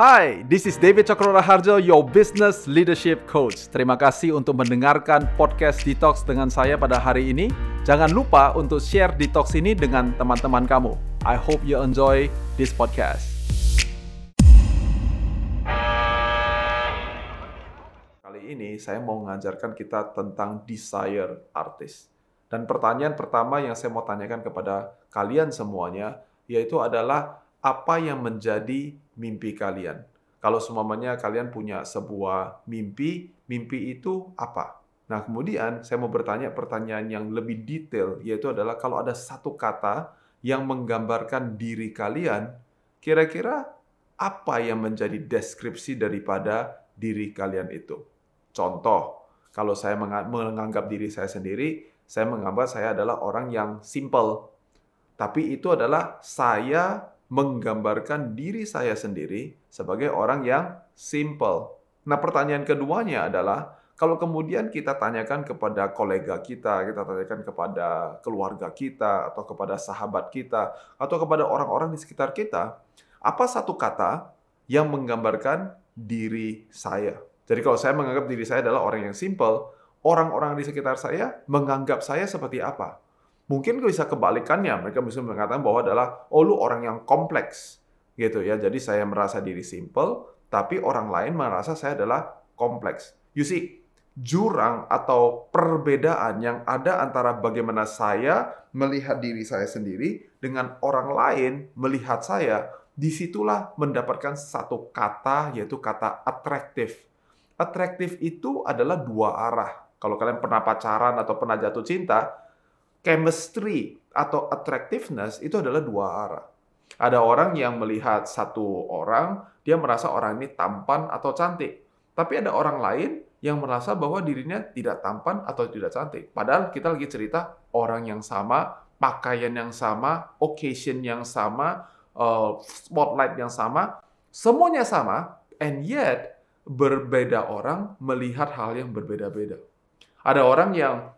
Hai, this is David Cokro Harjo, your business leadership coach. Terima kasih untuk mendengarkan podcast Detox dengan saya pada hari ini. Jangan lupa untuk share Detox ini dengan teman-teman kamu. I hope you enjoy this podcast. Kali ini saya mau mengajarkan kita tentang desire artist. Dan pertanyaan pertama yang saya mau tanyakan kepada kalian semuanya, yaitu adalah apa yang menjadi mimpi kalian. Kalau semuanya kalian punya sebuah mimpi, mimpi itu apa? Nah, kemudian saya mau bertanya pertanyaan yang lebih detail, yaitu adalah kalau ada satu kata yang menggambarkan diri kalian, kira-kira apa yang menjadi deskripsi daripada diri kalian itu? Contoh, kalau saya menganggap diri saya sendiri, saya menganggap saya adalah orang yang simple. Tapi itu adalah saya menggambarkan diri saya sendiri sebagai orang yang simple. Nah, pertanyaan keduanya adalah kalau kemudian kita tanyakan kepada kolega kita, kita tanyakan kepada keluarga kita, atau kepada sahabat kita, atau kepada orang-orang di sekitar kita, apa satu kata yang menggambarkan diri saya? Jadi kalau saya menganggap diri saya adalah orang yang simple, orang-orang di sekitar saya menganggap saya seperti apa? Mungkin bisa kebalikannya, mereka bisa mengatakan bahwa adalah, oh lu orang yang kompleks, gitu ya. Jadi saya merasa diri simple, tapi orang lain merasa saya adalah kompleks. You see, jurang atau perbedaan yang ada antara bagaimana saya melihat diri saya sendiri dengan orang lain melihat saya, di situlah mendapatkan satu kata, yaitu kata atraktif. Atraktif itu adalah dua arah. Kalau kalian pernah pacaran atau pernah jatuh cinta, chemistry atau attractiveness itu adalah dua arah. Ada orang yang melihat satu orang, dia merasa orang ini tampan atau cantik. Tapi ada orang lain yang merasa bahwa dirinya tidak tampan atau tidak cantik. Padahal kita lagi cerita orang yang sama, pakaian yang sama, occasion yang sama, uh, spotlight yang sama, semuanya sama, and yet berbeda orang melihat hal yang berbeda-beda. Ada orang yang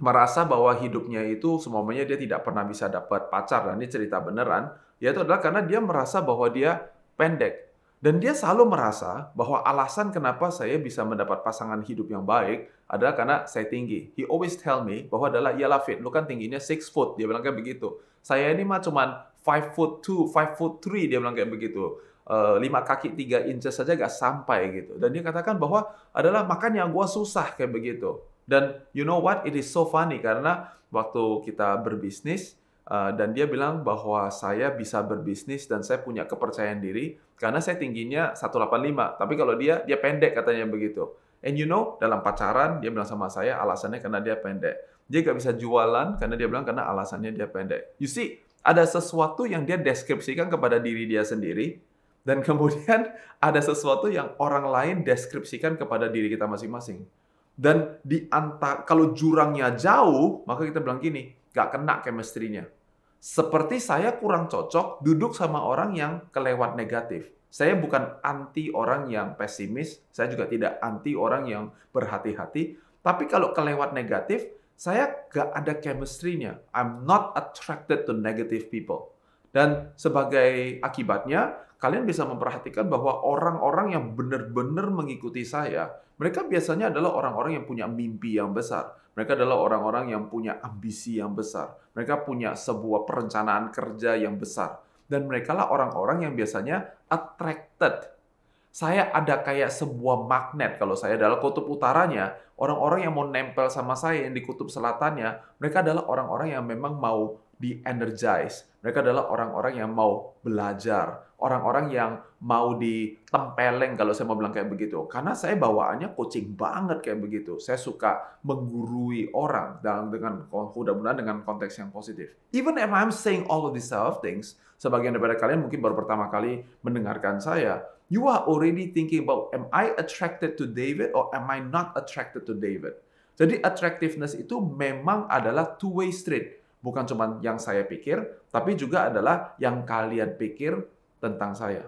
merasa bahwa hidupnya itu semuanya dia tidak pernah bisa dapat pacar dan ini cerita beneran yaitu adalah karena dia merasa bahwa dia pendek dan dia selalu merasa bahwa alasan kenapa saya bisa mendapat pasangan hidup yang baik adalah karena saya tinggi. He always tell me bahwa adalah iyalah fit, lu kan tingginya 6 foot, dia bilang kayak begitu. Saya ini mah cuman 5 foot 2, 5 foot 3, dia bilang kayak begitu. Uh, kaki tiga inches saja gak sampai gitu. Dan dia katakan bahwa adalah makanya gua susah kayak begitu. Dan you know what? It is so funny karena waktu kita berbisnis uh, dan dia bilang bahwa saya bisa berbisnis dan saya punya kepercayaan diri karena saya tingginya 185. Tapi kalau dia dia pendek katanya begitu. And you know, dalam pacaran dia bilang sama saya alasannya karena dia pendek. Dia gak bisa jualan karena dia bilang karena alasannya dia pendek. You see, ada sesuatu yang dia deskripsikan kepada diri dia sendiri dan kemudian ada sesuatu yang orang lain deskripsikan kepada diri kita masing-masing. Dan di anta kalau jurangnya jauh, maka kita bilang gini, gak kena chemistry-nya. Seperti saya kurang cocok duduk sama orang yang kelewat negatif. Saya bukan anti orang yang pesimis, saya juga tidak anti orang yang berhati-hati. Tapi kalau kelewat negatif, saya gak ada chemistry-nya. I'm not attracted to negative people. Dan sebagai akibatnya, kalian bisa memperhatikan bahwa orang-orang yang benar-benar mengikuti saya, mereka biasanya adalah orang-orang yang punya mimpi yang besar. Mereka adalah orang-orang yang punya ambisi yang besar. Mereka punya sebuah perencanaan kerja yang besar. Dan mereka lah orang-orang yang biasanya attracted. Saya ada kayak sebuah magnet kalau saya adalah kutub utaranya. Orang-orang yang mau nempel sama saya yang di kutub selatannya, mereka adalah orang-orang yang memang mau di-energize. Mereka adalah orang-orang yang mau belajar, orang-orang yang mau ditempeleng kalau saya mau bilang kayak begitu. Karena saya bawaannya coaching banget kayak begitu. Saya suka menggurui orang dalam dengan mudah-mudahan dengan konteks yang positif. Even if I'm saying all of these self things, sebagian daripada kalian mungkin baru pertama kali mendengarkan saya, you are already thinking about am I attracted to David or am I not attracted to David? Jadi attractiveness itu memang adalah two way street bukan cuma yang saya pikir, tapi juga adalah yang kalian pikir tentang saya.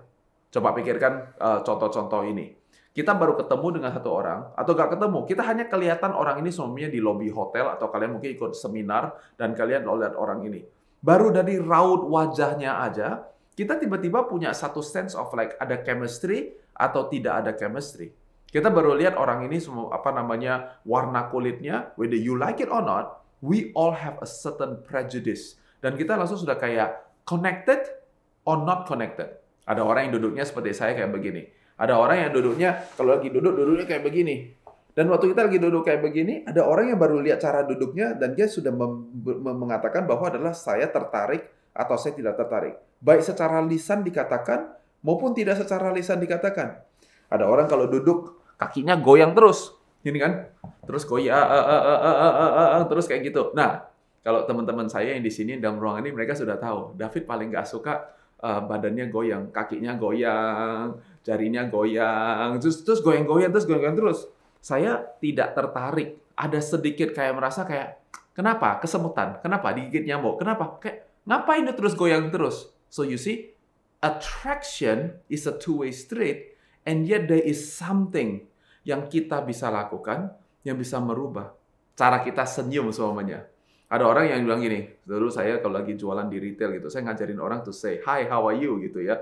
Coba pikirkan uh, contoh-contoh ini. Kita baru ketemu dengan satu orang, atau gak ketemu, kita hanya kelihatan orang ini semuanya di lobi hotel, atau kalian mungkin ikut seminar, dan kalian lihat orang ini. Baru dari raut wajahnya aja, kita tiba-tiba punya satu sense of like ada chemistry atau tidak ada chemistry. Kita baru lihat orang ini semua apa namanya warna kulitnya, whether you like it or not, we all have a certain prejudice. Dan kita langsung sudah kayak connected or not connected. Ada orang yang duduknya seperti saya kayak begini. Ada orang yang duduknya kalau lagi duduk duduknya kayak begini. Dan waktu kita lagi duduk kayak begini, ada orang yang baru lihat cara duduknya dan dia sudah mengatakan bahwa adalah saya tertarik atau saya tidak tertarik. Baik secara lisan dikatakan maupun tidak secara lisan dikatakan. Ada orang kalau duduk kakinya goyang terus, ini kan, terus goyang, terus kayak gitu. Nah, kalau teman-teman saya yang di sini dalam ruangan ini mereka sudah tahu, David paling nggak suka uh, badannya goyang, kakinya goyang, jarinya goyang, terus terus goyang-goyang terus goyang-goyang terus saya tidak tertarik. Ada sedikit kayak merasa kayak, kenapa? Kesemutan. Kenapa? Digigit nyamuk. Kenapa? Kayak, ngapain dia terus goyang terus? So you see, attraction is a two-way street, and yet there is something yang kita bisa lakukan yang bisa merubah. Cara kita senyum semuanya. Ada orang yang bilang gini, dulu saya kalau lagi jualan di retail gitu, saya ngajarin orang to say, hi, how are you? gitu ya.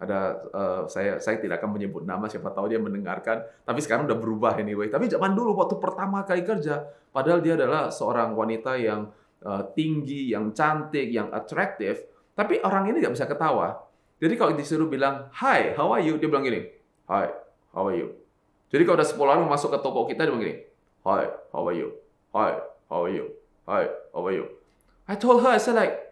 Ada uh, saya saya tidak akan menyebut nama siapa tahu dia mendengarkan. Tapi sekarang udah berubah anyway. Tapi zaman dulu waktu pertama kali kerja padahal dia adalah seorang wanita yang uh, tinggi yang cantik yang atraktif tapi orang ini nggak bisa ketawa. Jadi kalau disuruh bilang hi how are you? dia bilang gini hi how are you jadi kalau ada 10 orang masuk ke toko kita dia bilang gini hi how are you hi how are you hi how are you I told her I said like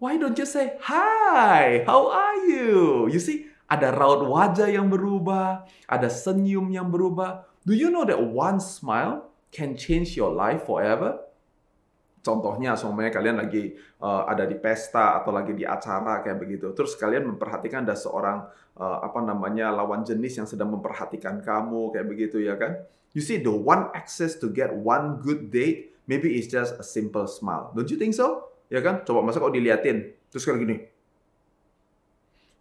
Why don't you say, Hi, how are you? You see, ada raut wajah yang berubah, ada senyum yang berubah. Do you know that one smile can change your life forever? Contohnya, semuanya kalian lagi uh, ada di pesta atau lagi di acara kayak begitu. Terus kalian memperhatikan ada seorang uh, apa namanya lawan jenis yang sedang memperhatikan kamu kayak begitu ya kan? You see, the one access to get one good date maybe it's just a simple smile. Don't you think so? ya kan? Coba masa kau diliatin, terus kayak gini.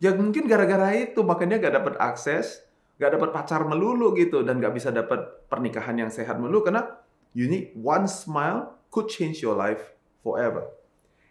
Ya mungkin gara-gara itu makanya gak dapat akses, gak dapat pacar melulu gitu, dan gak bisa dapat pernikahan yang sehat melulu karena you need one smile could change your life forever.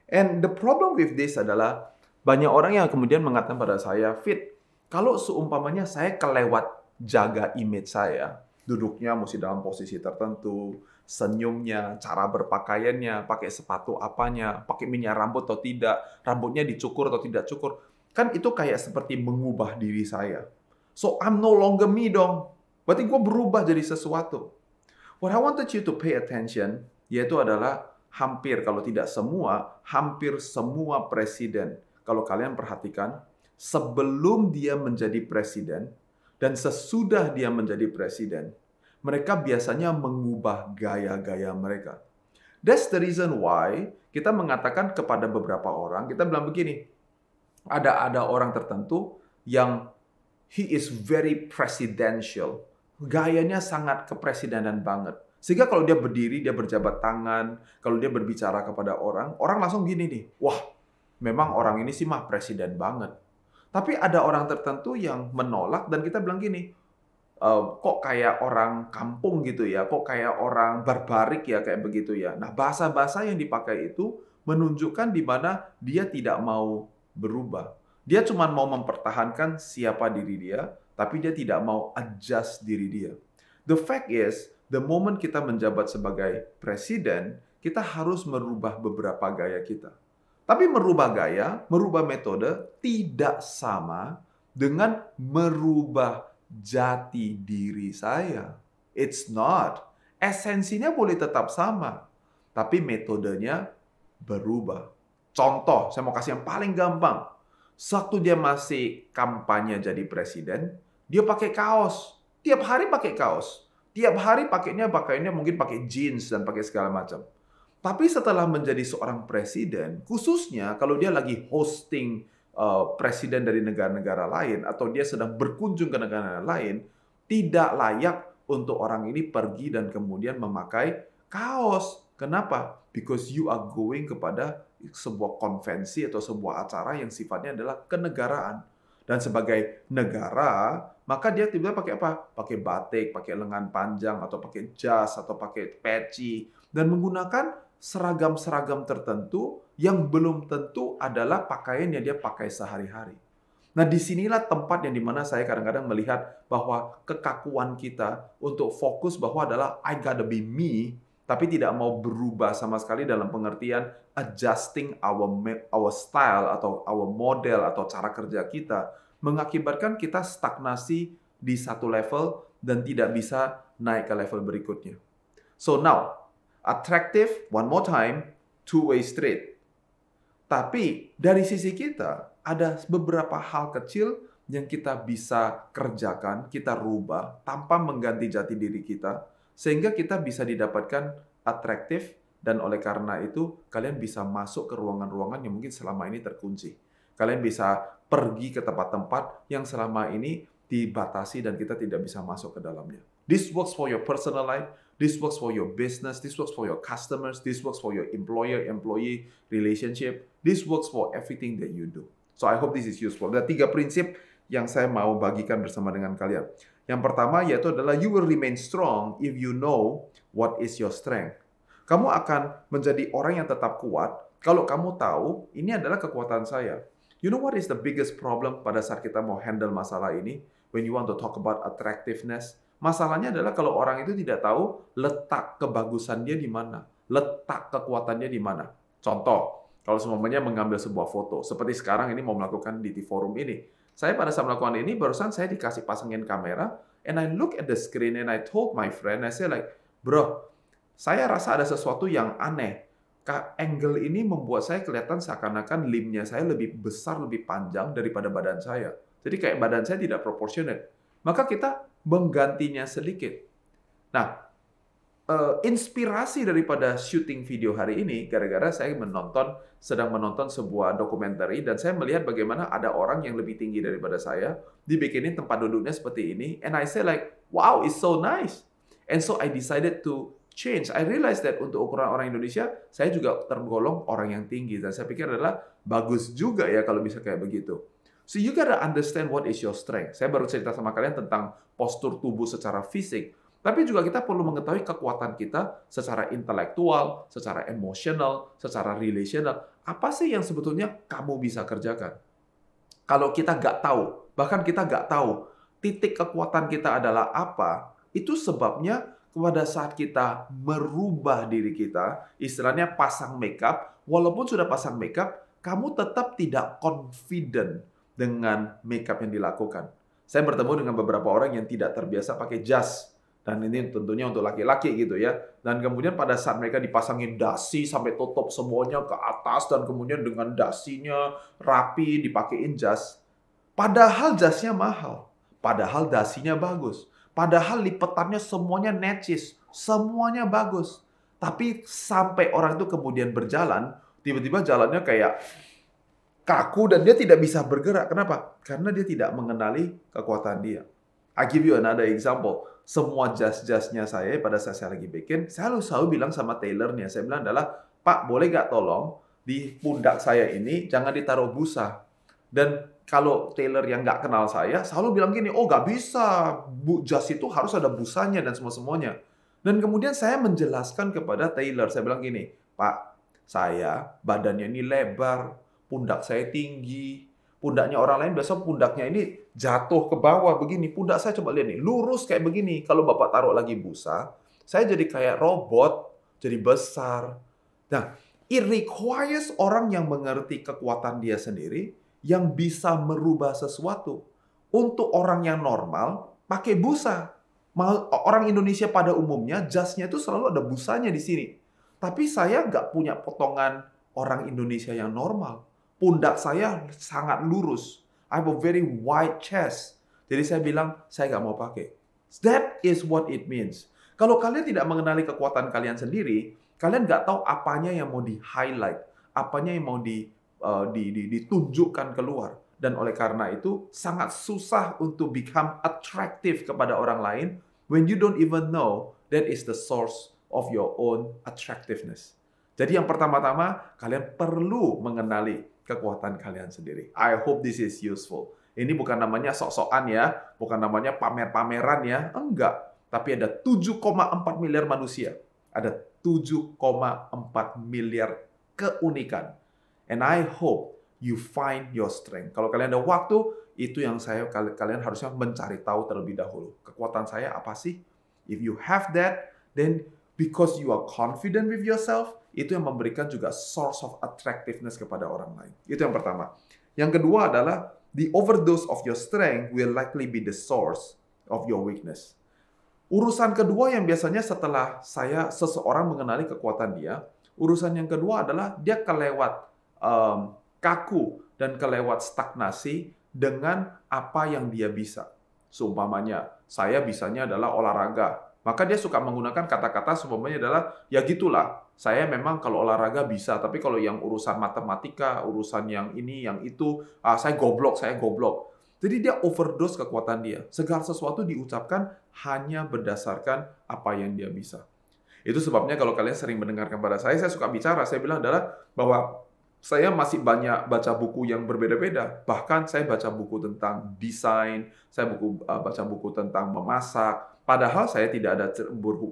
And the problem with this adalah banyak orang yang kemudian mengatakan pada saya, Fit, kalau seumpamanya saya kelewat jaga image saya, duduknya mesti dalam posisi tertentu, senyumnya, cara berpakaiannya, pakai sepatu apanya, pakai minyak rambut atau tidak, rambutnya dicukur atau tidak cukur. Kan itu kayak seperti mengubah diri saya. So I'm no longer me dong. Berarti gue berubah jadi sesuatu. What I wanted you to pay attention, yaitu adalah hampir, kalau tidak semua, hampir semua presiden. Kalau kalian perhatikan, sebelum dia menjadi presiden, dan sesudah dia menjadi presiden, mereka biasanya mengubah gaya-gaya mereka. That's the reason why kita mengatakan kepada beberapa orang, kita bilang begini, ada ada orang tertentu yang he is very presidential. Gayanya sangat kepresidenan banget. Sehingga kalau dia berdiri, dia berjabat tangan, kalau dia berbicara kepada orang, orang langsung gini nih, wah, memang orang ini sih mah presiden banget. Tapi ada orang tertentu yang menolak dan kita bilang gini, uh, kok kayak orang kampung gitu ya, kok kayak orang barbarik ya kayak begitu ya. Nah, bahasa-bahasa yang dipakai itu menunjukkan di mana dia tidak mau berubah. Dia cuma mau mempertahankan siapa diri dia, tapi dia tidak mau adjust diri dia. The fact is, the moment kita menjabat sebagai presiden, kita harus merubah beberapa gaya kita. Tapi merubah gaya, merubah metode tidak sama dengan merubah jati diri saya. It's not. Esensinya boleh tetap sama, tapi metodenya berubah. Contoh, saya mau kasih yang paling gampang. Waktu dia masih kampanye jadi presiden, dia pakai kaos. Tiap hari pakai kaos. Tiap hari pakainya pakainya mungkin pakai jeans dan pakai segala macam. Tapi setelah menjadi seorang presiden, khususnya kalau dia lagi hosting uh, presiden dari negara-negara lain atau dia sedang berkunjung ke negara lain, tidak layak untuk orang ini pergi dan kemudian memakai kaos. Kenapa? Because you are going kepada sebuah konvensi atau sebuah acara yang sifatnya adalah kenegaraan. Dan sebagai negara, maka dia tiba-tiba pakai apa? Pakai batik, pakai lengan panjang, atau pakai jas, atau pakai peci, dan menggunakan seragam-seragam tertentu yang belum tentu adalah pakaian yang dia pakai sehari-hari. Nah, di sinilah tempat yang di mana saya kadang-kadang melihat bahwa kekakuan kita untuk fokus bahwa adalah I gotta be me, tapi tidak mau berubah sama sekali dalam pengertian adjusting our our style atau our model atau cara kerja kita mengakibatkan kita stagnasi di satu level dan tidak bisa naik ke level berikutnya. So now, attractive one more time, two way street. Tapi dari sisi kita ada beberapa hal kecil yang kita bisa kerjakan, kita rubah tanpa mengganti jati diri kita sehingga kita bisa didapatkan atraktif dan oleh karena itu kalian bisa masuk ke ruangan-ruangan yang mungkin selama ini terkunci. Kalian bisa pergi ke tempat-tempat yang selama ini dibatasi dan kita tidak bisa masuk ke dalamnya. This works for your personal life, this works for your business, this works for your customers, this works for your employer-employee relationship, this works for everything that you do. So I hope this is useful. Ada tiga prinsip yang saya mau bagikan bersama dengan kalian. Yang pertama yaitu adalah you will remain strong if you know what is your strength. Kamu akan menjadi orang yang tetap kuat kalau kamu tahu ini adalah kekuatan saya. You know what is the biggest problem pada saat kita mau handle masalah ini? When you want to talk about attractiveness, masalahnya adalah kalau orang itu tidak tahu letak kebagusan dia di mana, letak kekuatannya di mana. Contoh, kalau semuanya mengambil sebuah foto, seperti sekarang ini mau melakukan di forum ini. Saya pada saat melakukan ini, barusan saya dikasih pasangin kamera, and I look at the screen and I told my friend, I say like, bro, saya rasa ada sesuatu yang aneh. Angle ini membuat saya kelihatan seakan-akan limnya saya lebih besar, lebih panjang daripada badan saya. Jadi kayak badan saya tidak proporsional. Maka kita menggantinya sedikit. Nah, uh, inspirasi daripada syuting video hari ini gara-gara saya menonton sedang menonton sebuah dokumenter dan saya melihat bagaimana ada orang yang lebih tinggi daripada saya dibikinin tempat duduknya seperti ini and I say like wow it's so nice and so I decided to change I realized that untuk ukuran orang Indonesia saya juga tergolong orang yang tinggi dan saya pikir adalah bagus juga ya kalau bisa kayak begitu So you gotta understand what is your strength. Saya baru cerita sama kalian tentang postur tubuh secara fisik. Tapi juga kita perlu mengetahui kekuatan kita secara intelektual, secara emosional, secara relational. Apa sih yang sebetulnya kamu bisa kerjakan? Kalau kita nggak tahu, bahkan kita nggak tahu titik kekuatan kita adalah apa, itu sebabnya pada saat kita merubah diri kita, istilahnya pasang makeup, walaupun sudah pasang makeup, kamu tetap tidak confident dengan makeup yang dilakukan. Saya bertemu dengan beberapa orang yang tidak terbiasa pakai jas dan ini tentunya untuk laki-laki gitu ya. Dan kemudian pada saat mereka dipasangin dasi sampai tutup semuanya ke atas dan kemudian dengan dasinya rapi dipakein jas. Padahal jasnya mahal. Padahal dasinya bagus. Padahal lipetannya semuanya necis. Semuanya bagus. Tapi sampai orang itu kemudian berjalan, tiba-tiba jalannya kayak kaku dan dia tidak bisa bergerak. Kenapa? Karena dia tidak mengenali kekuatan dia. I give you another example semua jas-jasnya saya pada saat saya lagi bikin, saya selalu, selalu bilang sama tailornya, saya bilang adalah, Pak boleh gak tolong di pundak saya ini jangan ditaruh busa. Dan kalau tailor yang nggak kenal saya, selalu bilang gini, oh nggak bisa, bu jas itu harus ada busanya dan semua-semuanya. Dan kemudian saya menjelaskan kepada tailor, saya bilang gini, Pak, saya badannya ini lebar, pundak saya tinggi, Pundaknya orang lain biasa pundaknya ini jatuh ke bawah begini. Pundak saya coba lihat nih, lurus kayak begini. Kalau Bapak taruh lagi busa, saya jadi kayak robot, jadi besar. Nah, it requires orang yang mengerti kekuatan dia sendiri, yang bisa merubah sesuatu. Untuk orang yang normal, pakai busa. Orang Indonesia pada umumnya, jasnya itu selalu ada busanya di sini. Tapi saya nggak punya potongan orang Indonesia yang normal pundak saya sangat lurus. I have a very wide chest. Jadi saya bilang, saya nggak mau pakai. That is what it means. Kalau kalian tidak mengenali kekuatan kalian sendiri, kalian nggak tahu apanya yang mau di-highlight, apanya yang mau di, uh, di, di, ditunjukkan keluar. Dan oleh karena itu, sangat susah untuk become attractive kepada orang lain when you don't even know that is the source of your own attractiveness. Jadi yang pertama-tama, kalian perlu mengenali kekuatan kalian sendiri. I hope this is useful. Ini bukan namanya sok-sokan ya, bukan namanya pamer-pameran ya, enggak. Tapi ada 7,4 miliar manusia. Ada 7,4 miliar keunikan. And I hope you find your strength. Kalau kalian ada waktu, itu yang saya kalian harusnya mencari tahu terlebih dahulu. Kekuatan saya apa sih? If you have that, then because you are confident with yourself, itu yang memberikan juga source of attractiveness kepada orang lain. Itu yang pertama. Yang kedua adalah the overdose of your strength will likely be the source of your weakness. Urusan kedua yang biasanya setelah saya seseorang mengenali kekuatan dia, urusan yang kedua adalah dia kelewat um, kaku dan kelewat stagnasi dengan apa yang dia bisa. Seumpamanya, saya bisanya adalah olahraga. Maka dia suka menggunakan kata-kata seumpamanya adalah, ya gitulah, saya memang kalau olahraga bisa, tapi kalau yang urusan matematika, urusan yang ini, yang itu, ah, saya goblok, saya goblok. Jadi dia overdose kekuatan dia. Segala sesuatu diucapkan hanya berdasarkan apa yang dia bisa. Itu sebabnya kalau kalian sering mendengarkan pada saya, saya suka bicara, saya bilang adalah bahwa saya masih banyak baca buku yang berbeda-beda. Bahkan saya baca buku tentang desain, saya buku uh, baca buku tentang memasak. Padahal saya tidak ada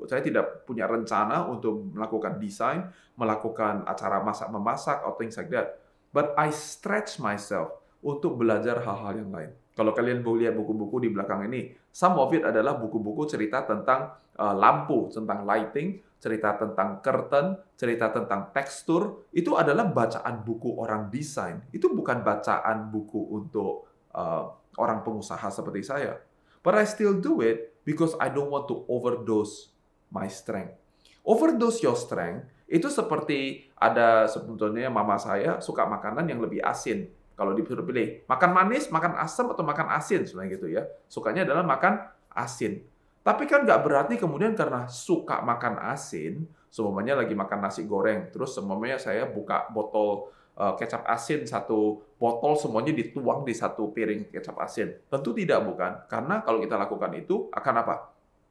saya tidak punya rencana untuk melakukan desain, melakukan acara masak memasak atau things like that. But I stretch myself untuk belajar hal-hal yang lain. Kalau kalian mau lihat buku-buku di belakang ini, some of it adalah buku-buku cerita tentang uh, lampu, tentang lighting, cerita tentang curtain, cerita tentang tekstur. Itu adalah bacaan buku orang desain. Itu bukan bacaan buku untuk uh, orang pengusaha seperti saya. But I still do it because I don't want to overdose my strength. Overdose your strength itu seperti ada sebetulnya mama saya suka makanan yang lebih asin. Kalau disuruh pilih, makan manis, makan asam, atau makan asin, sebenarnya gitu ya. Sukanya adalah makan asin. Tapi kan nggak berarti kemudian karena suka makan asin, semuanya lagi makan nasi goreng, terus semuanya saya buka botol uh, kecap asin satu botol semuanya dituang di satu piring kecap asin. Tentu tidak bukan, karena kalau kita lakukan itu akan apa?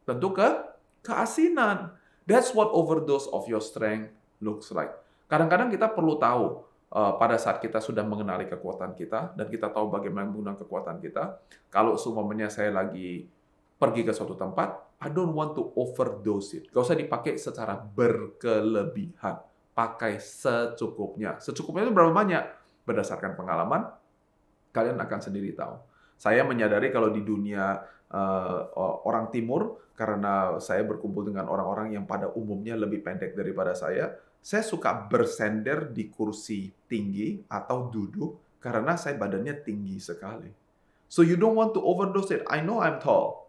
Tentu ke keasinan. That's what overdose of your strength looks like. Kadang-kadang kita perlu tahu Eh, pada saat kita sudah mengenali kekuatan kita dan kita tahu bagaimana menggunakan kekuatan kita. Kalau semuanya saya lagi pergi ke suatu tempat, I don't want to overdose it. Gak usah dipakai secara berkelebihan. Pakai secukupnya. Secukupnya itu berapa banyak? Berdasarkan pengalaman, kalian akan sendiri tahu. Saya menyadari kalau di dunia uh, orang timur, karena saya berkumpul dengan orang-orang yang pada umumnya lebih pendek daripada saya, saya suka bersender di kursi tinggi atau duduk karena saya badannya tinggi sekali. So you don't want to overdose it. I know I'm tall.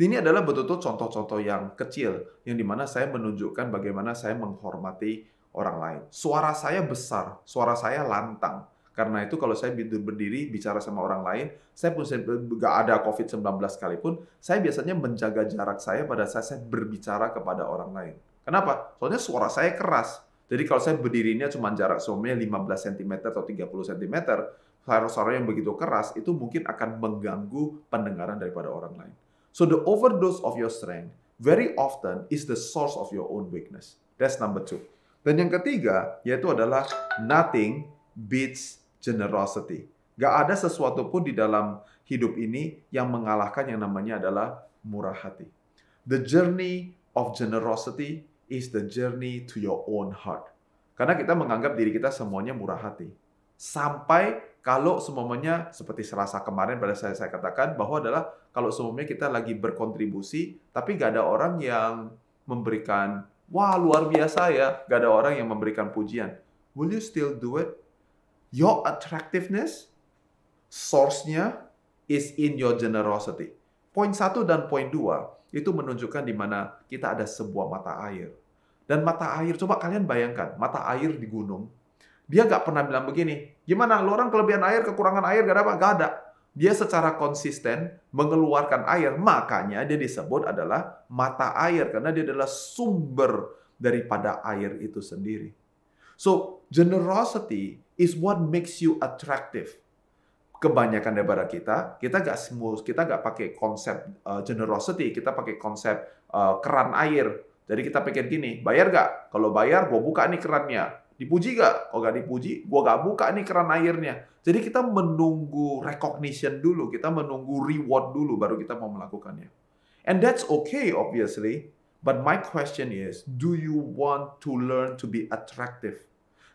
Ini adalah betul-betul contoh-contoh yang kecil yang di mana saya menunjukkan bagaimana saya menghormati orang lain. Suara saya besar, suara saya lantang. Karena itu kalau saya berdiri bicara sama orang lain, saya pun nggak ada COVID-19 sekalipun, saya biasanya menjaga jarak saya pada saat saya berbicara kepada orang lain. Kenapa? Soalnya suara saya keras. Jadi kalau saya berdirinya cuma jarak suaminya 15 cm atau 30 cm, suara-suara yang begitu keras itu mungkin akan mengganggu pendengaran daripada orang lain. So the overdose of your strength very often is the source of your own weakness. That's number two. Dan yang ketiga yaitu adalah nothing beats generosity. Gak ada sesuatu pun di dalam hidup ini yang mengalahkan yang namanya adalah murah hati. The journey of generosity is the journey to your own heart. Karena kita menganggap diri kita semuanya murah hati. Sampai kalau semuanya seperti Selasa kemarin pada saya saya katakan bahwa adalah kalau semuanya kita lagi berkontribusi tapi gak ada orang yang memberikan wah luar biasa ya, gak ada orang yang memberikan pujian. Will you still do it? Your attractiveness source-nya is in your generosity. Poin satu dan poin dua itu menunjukkan di mana kita ada sebuah mata air. Dan mata air, coba kalian bayangkan, mata air di gunung. Dia nggak pernah bilang begini, gimana lo orang kelebihan air, kekurangan air, gak ada apa? Gak ada. Dia secara konsisten mengeluarkan air, makanya dia disebut adalah mata air, karena dia adalah sumber daripada air itu sendiri. So, generosity is what makes you attractive kebanyakan daripada kita, kita nggak smooth, kita nggak pakai konsep uh, generosity, kita pakai konsep uh, keran air. Jadi kita pikir gini, bayar nggak? Kalau bayar, gue buka nih kerannya. Dipuji nggak? Kalau nggak dipuji, gue nggak buka nih keran airnya. Jadi kita menunggu recognition dulu, kita menunggu reward dulu, baru kita mau melakukannya. And that's okay, obviously. But my question is, do you want to learn to be attractive?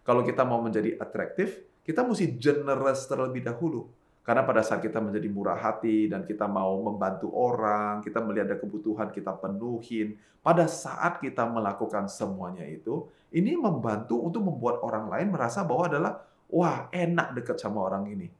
Kalau kita mau menjadi atraktif, kita mesti generous terlebih dahulu. Karena pada saat kita menjadi murah hati dan kita mau membantu orang, kita melihat ada kebutuhan, kita penuhin. Pada saat kita melakukan semuanya itu, ini membantu untuk membuat orang lain merasa bahwa adalah, wah enak dekat sama orang ini.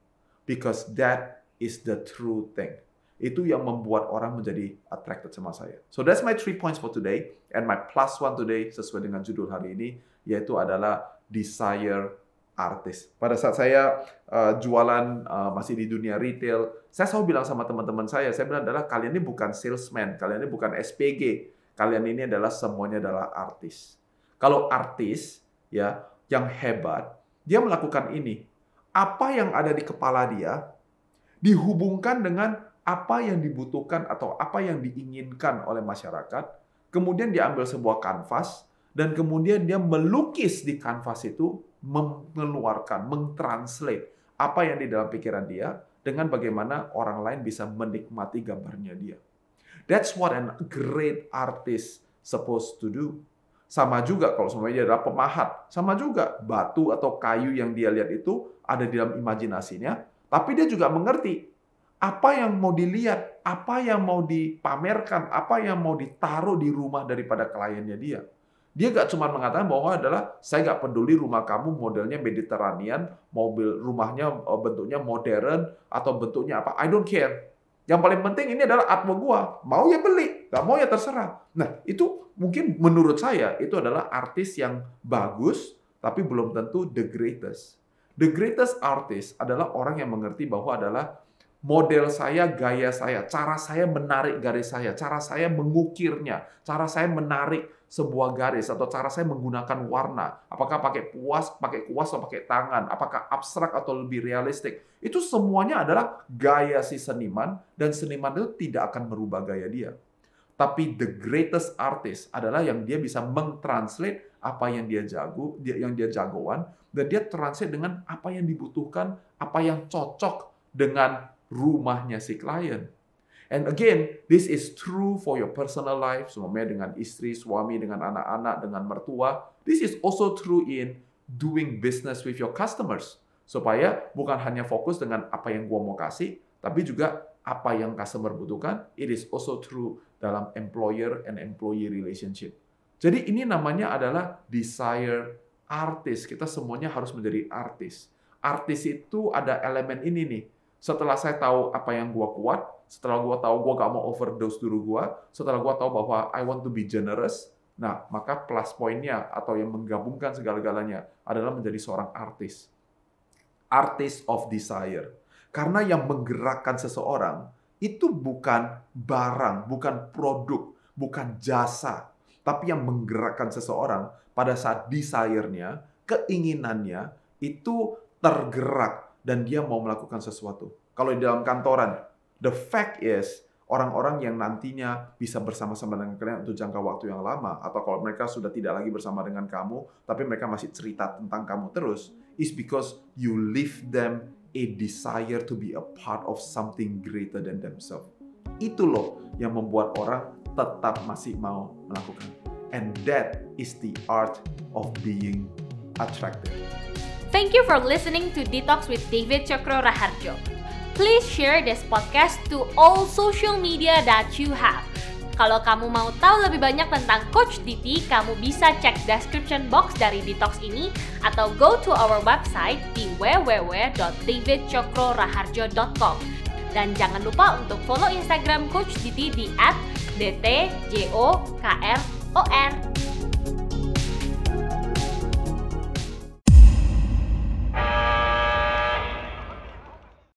Because that is the true thing. Itu yang membuat orang menjadi attracted sama saya. So that's my three points for today. And my plus one today, sesuai dengan judul hari ini, yaitu adalah desire artis. Pada saat saya uh, jualan uh, masih di dunia retail, saya selalu bilang sama teman-teman saya, saya bilang adalah kalian ini bukan salesman, kalian ini bukan SPG, kalian ini adalah semuanya adalah artis. Kalau artis ya yang hebat, dia melakukan ini. Apa yang ada di kepala dia dihubungkan dengan apa yang dibutuhkan atau apa yang diinginkan oleh masyarakat, kemudian diambil sebuah kanvas dan kemudian dia melukis di kanvas itu mengeluarkan, mentranslate apa yang di dalam pikiran dia dengan bagaimana orang lain bisa menikmati gambarnya dia. That's what a great artist supposed to do. Sama juga kalau semuanya dia adalah pemahat, sama juga batu atau kayu yang dia lihat itu ada di dalam imajinasinya, tapi dia juga mengerti apa yang mau dilihat, apa yang mau dipamerkan, apa yang mau ditaruh di rumah daripada kliennya dia. Dia gak cuma mengatakan bahwa adalah saya gak peduli rumah kamu modelnya Mediterranean, mobil rumahnya eh, bentuknya modern atau bentuknya apa. I don't care. Yang paling penting ini adalah artwork gua. Mau ya beli, gak mau ya terserah. Nah, itu mungkin menurut saya itu adalah artis yang bagus tapi belum tentu the greatest. The greatest artist adalah orang yang mengerti bahwa adalah model saya, gaya saya, cara saya menarik garis saya, cara saya mengukirnya, cara saya menarik sebuah garis atau cara saya menggunakan warna, apakah pakai puas, pakai kuas atau pakai tangan, apakah abstrak atau lebih realistik, itu semuanya adalah gaya si seniman dan seniman itu tidak akan merubah gaya dia. Tapi the greatest artist adalah yang dia bisa mentranslate apa yang dia jago, dia yang dia jagoan dan dia translate dengan apa yang dibutuhkan, apa yang cocok dengan rumahnya si klien. And again, this is true for your personal life, semuanya dengan istri, suami, dengan anak-anak, dengan mertua. This is also true in doing business with your customers. Supaya bukan hanya fokus dengan apa yang gua mau kasih, tapi juga apa yang customer butuhkan. It is also true dalam employer and employee relationship. Jadi ini namanya adalah desire artis. Kita semuanya harus menjadi artis. Artis itu ada elemen ini nih. Setelah saya tahu apa yang gua kuat, setelah gue tahu gue gak mau overdose dulu gue, setelah gue tahu bahwa I want to be generous, nah maka plus poinnya atau yang menggabungkan segala-galanya adalah menjadi seorang artis. Artist of desire. Karena yang menggerakkan seseorang itu bukan barang, bukan produk, bukan jasa, tapi yang menggerakkan seseorang pada saat desire-nya, keinginannya itu tergerak dan dia mau melakukan sesuatu. Kalau di dalam kantoran, The fact is, orang-orang yang nantinya bisa bersama-sama dengan kalian untuk jangka waktu yang lama, atau kalau mereka sudah tidak lagi bersama dengan kamu, tapi mereka masih cerita tentang kamu terus, is because you leave them a desire to be a part of something greater than themselves. Itu loh yang membuat orang tetap masih mau melakukan. And that is the art of being attractive. Thank you for listening to Detox with David Chokro Raharjo. Please share this podcast to all social media that you have. Kalau kamu mau tahu lebih banyak tentang Coach Diti, kamu bisa cek description box dari Detox ini atau go to our website di www.davidcokroraharjo.com. Dan jangan lupa untuk follow Instagram Coach Diti di @dtjokron.